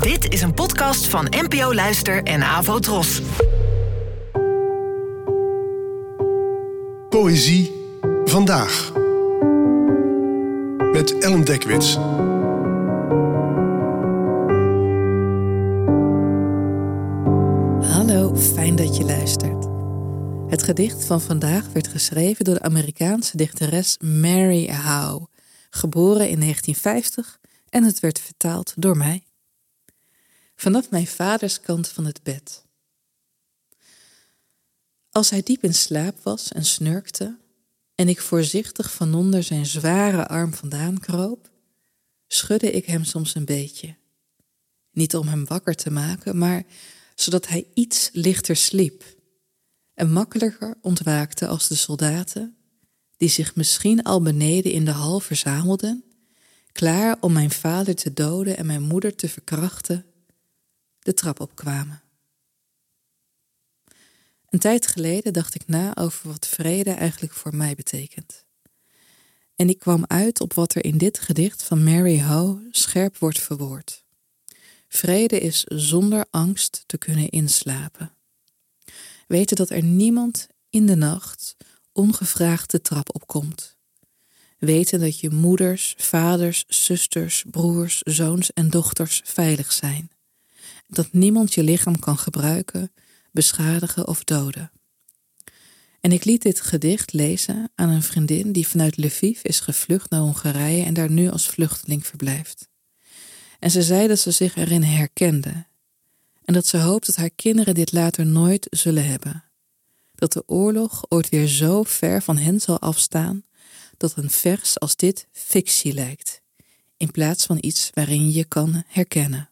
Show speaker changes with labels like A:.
A: Dit is een podcast van NPO Luister en Avo Tros.
B: Poëzie vandaag. Met Ellen Dekwits.
C: Hallo, fijn dat je luistert. Het gedicht van vandaag werd geschreven door de Amerikaanse dichteres Mary Howe, geboren in 1950 en het werd vertaald door mij. Vanaf mijn vaders kant van het bed. Als hij diep in slaap was en snurkte, en ik voorzichtig van onder zijn zware arm vandaan kroop, schudde ik hem soms een beetje. Niet om hem wakker te maken, maar zodat hij iets lichter sliep en makkelijker ontwaakte als de soldaten, die zich misschien al beneden in de hal verzamelden, klaar om mijn vader te doden en mijn moeder te verkrachten, de trap opkwamen. Een tijd geleden dacht ik na over wat vrede eigenlijk voor mij betekent. En ik kwam uit op wat er in dit gedicht van Mary Ho scherp wordt verwoord. Vrede is zonder angst te kunnen inslapen. Weten dat er niemand in de nacht ongevraagd de trap opkomt. Weten dat je moeders, vaders, zusters, broers, zoons en dochters veilig zijn. Dat niemand je lichaam kan gebruiken, beschadigen of doden. En ik liet dit gedicht lezen aan een vriendin die vanuit Lviv is gevlucht naar Hongarije en daar nu als vluchteling verblijft. En ze zei dat ze zich erin herkende en dat ze hoopt dat haar kinderen dit later nooit zullen hebben. Dat de oorlog ooit weer zo ver van hen zal afstaan dat een vers als dit fictie lijkt, in plaats van iets waarin je kan herkennen.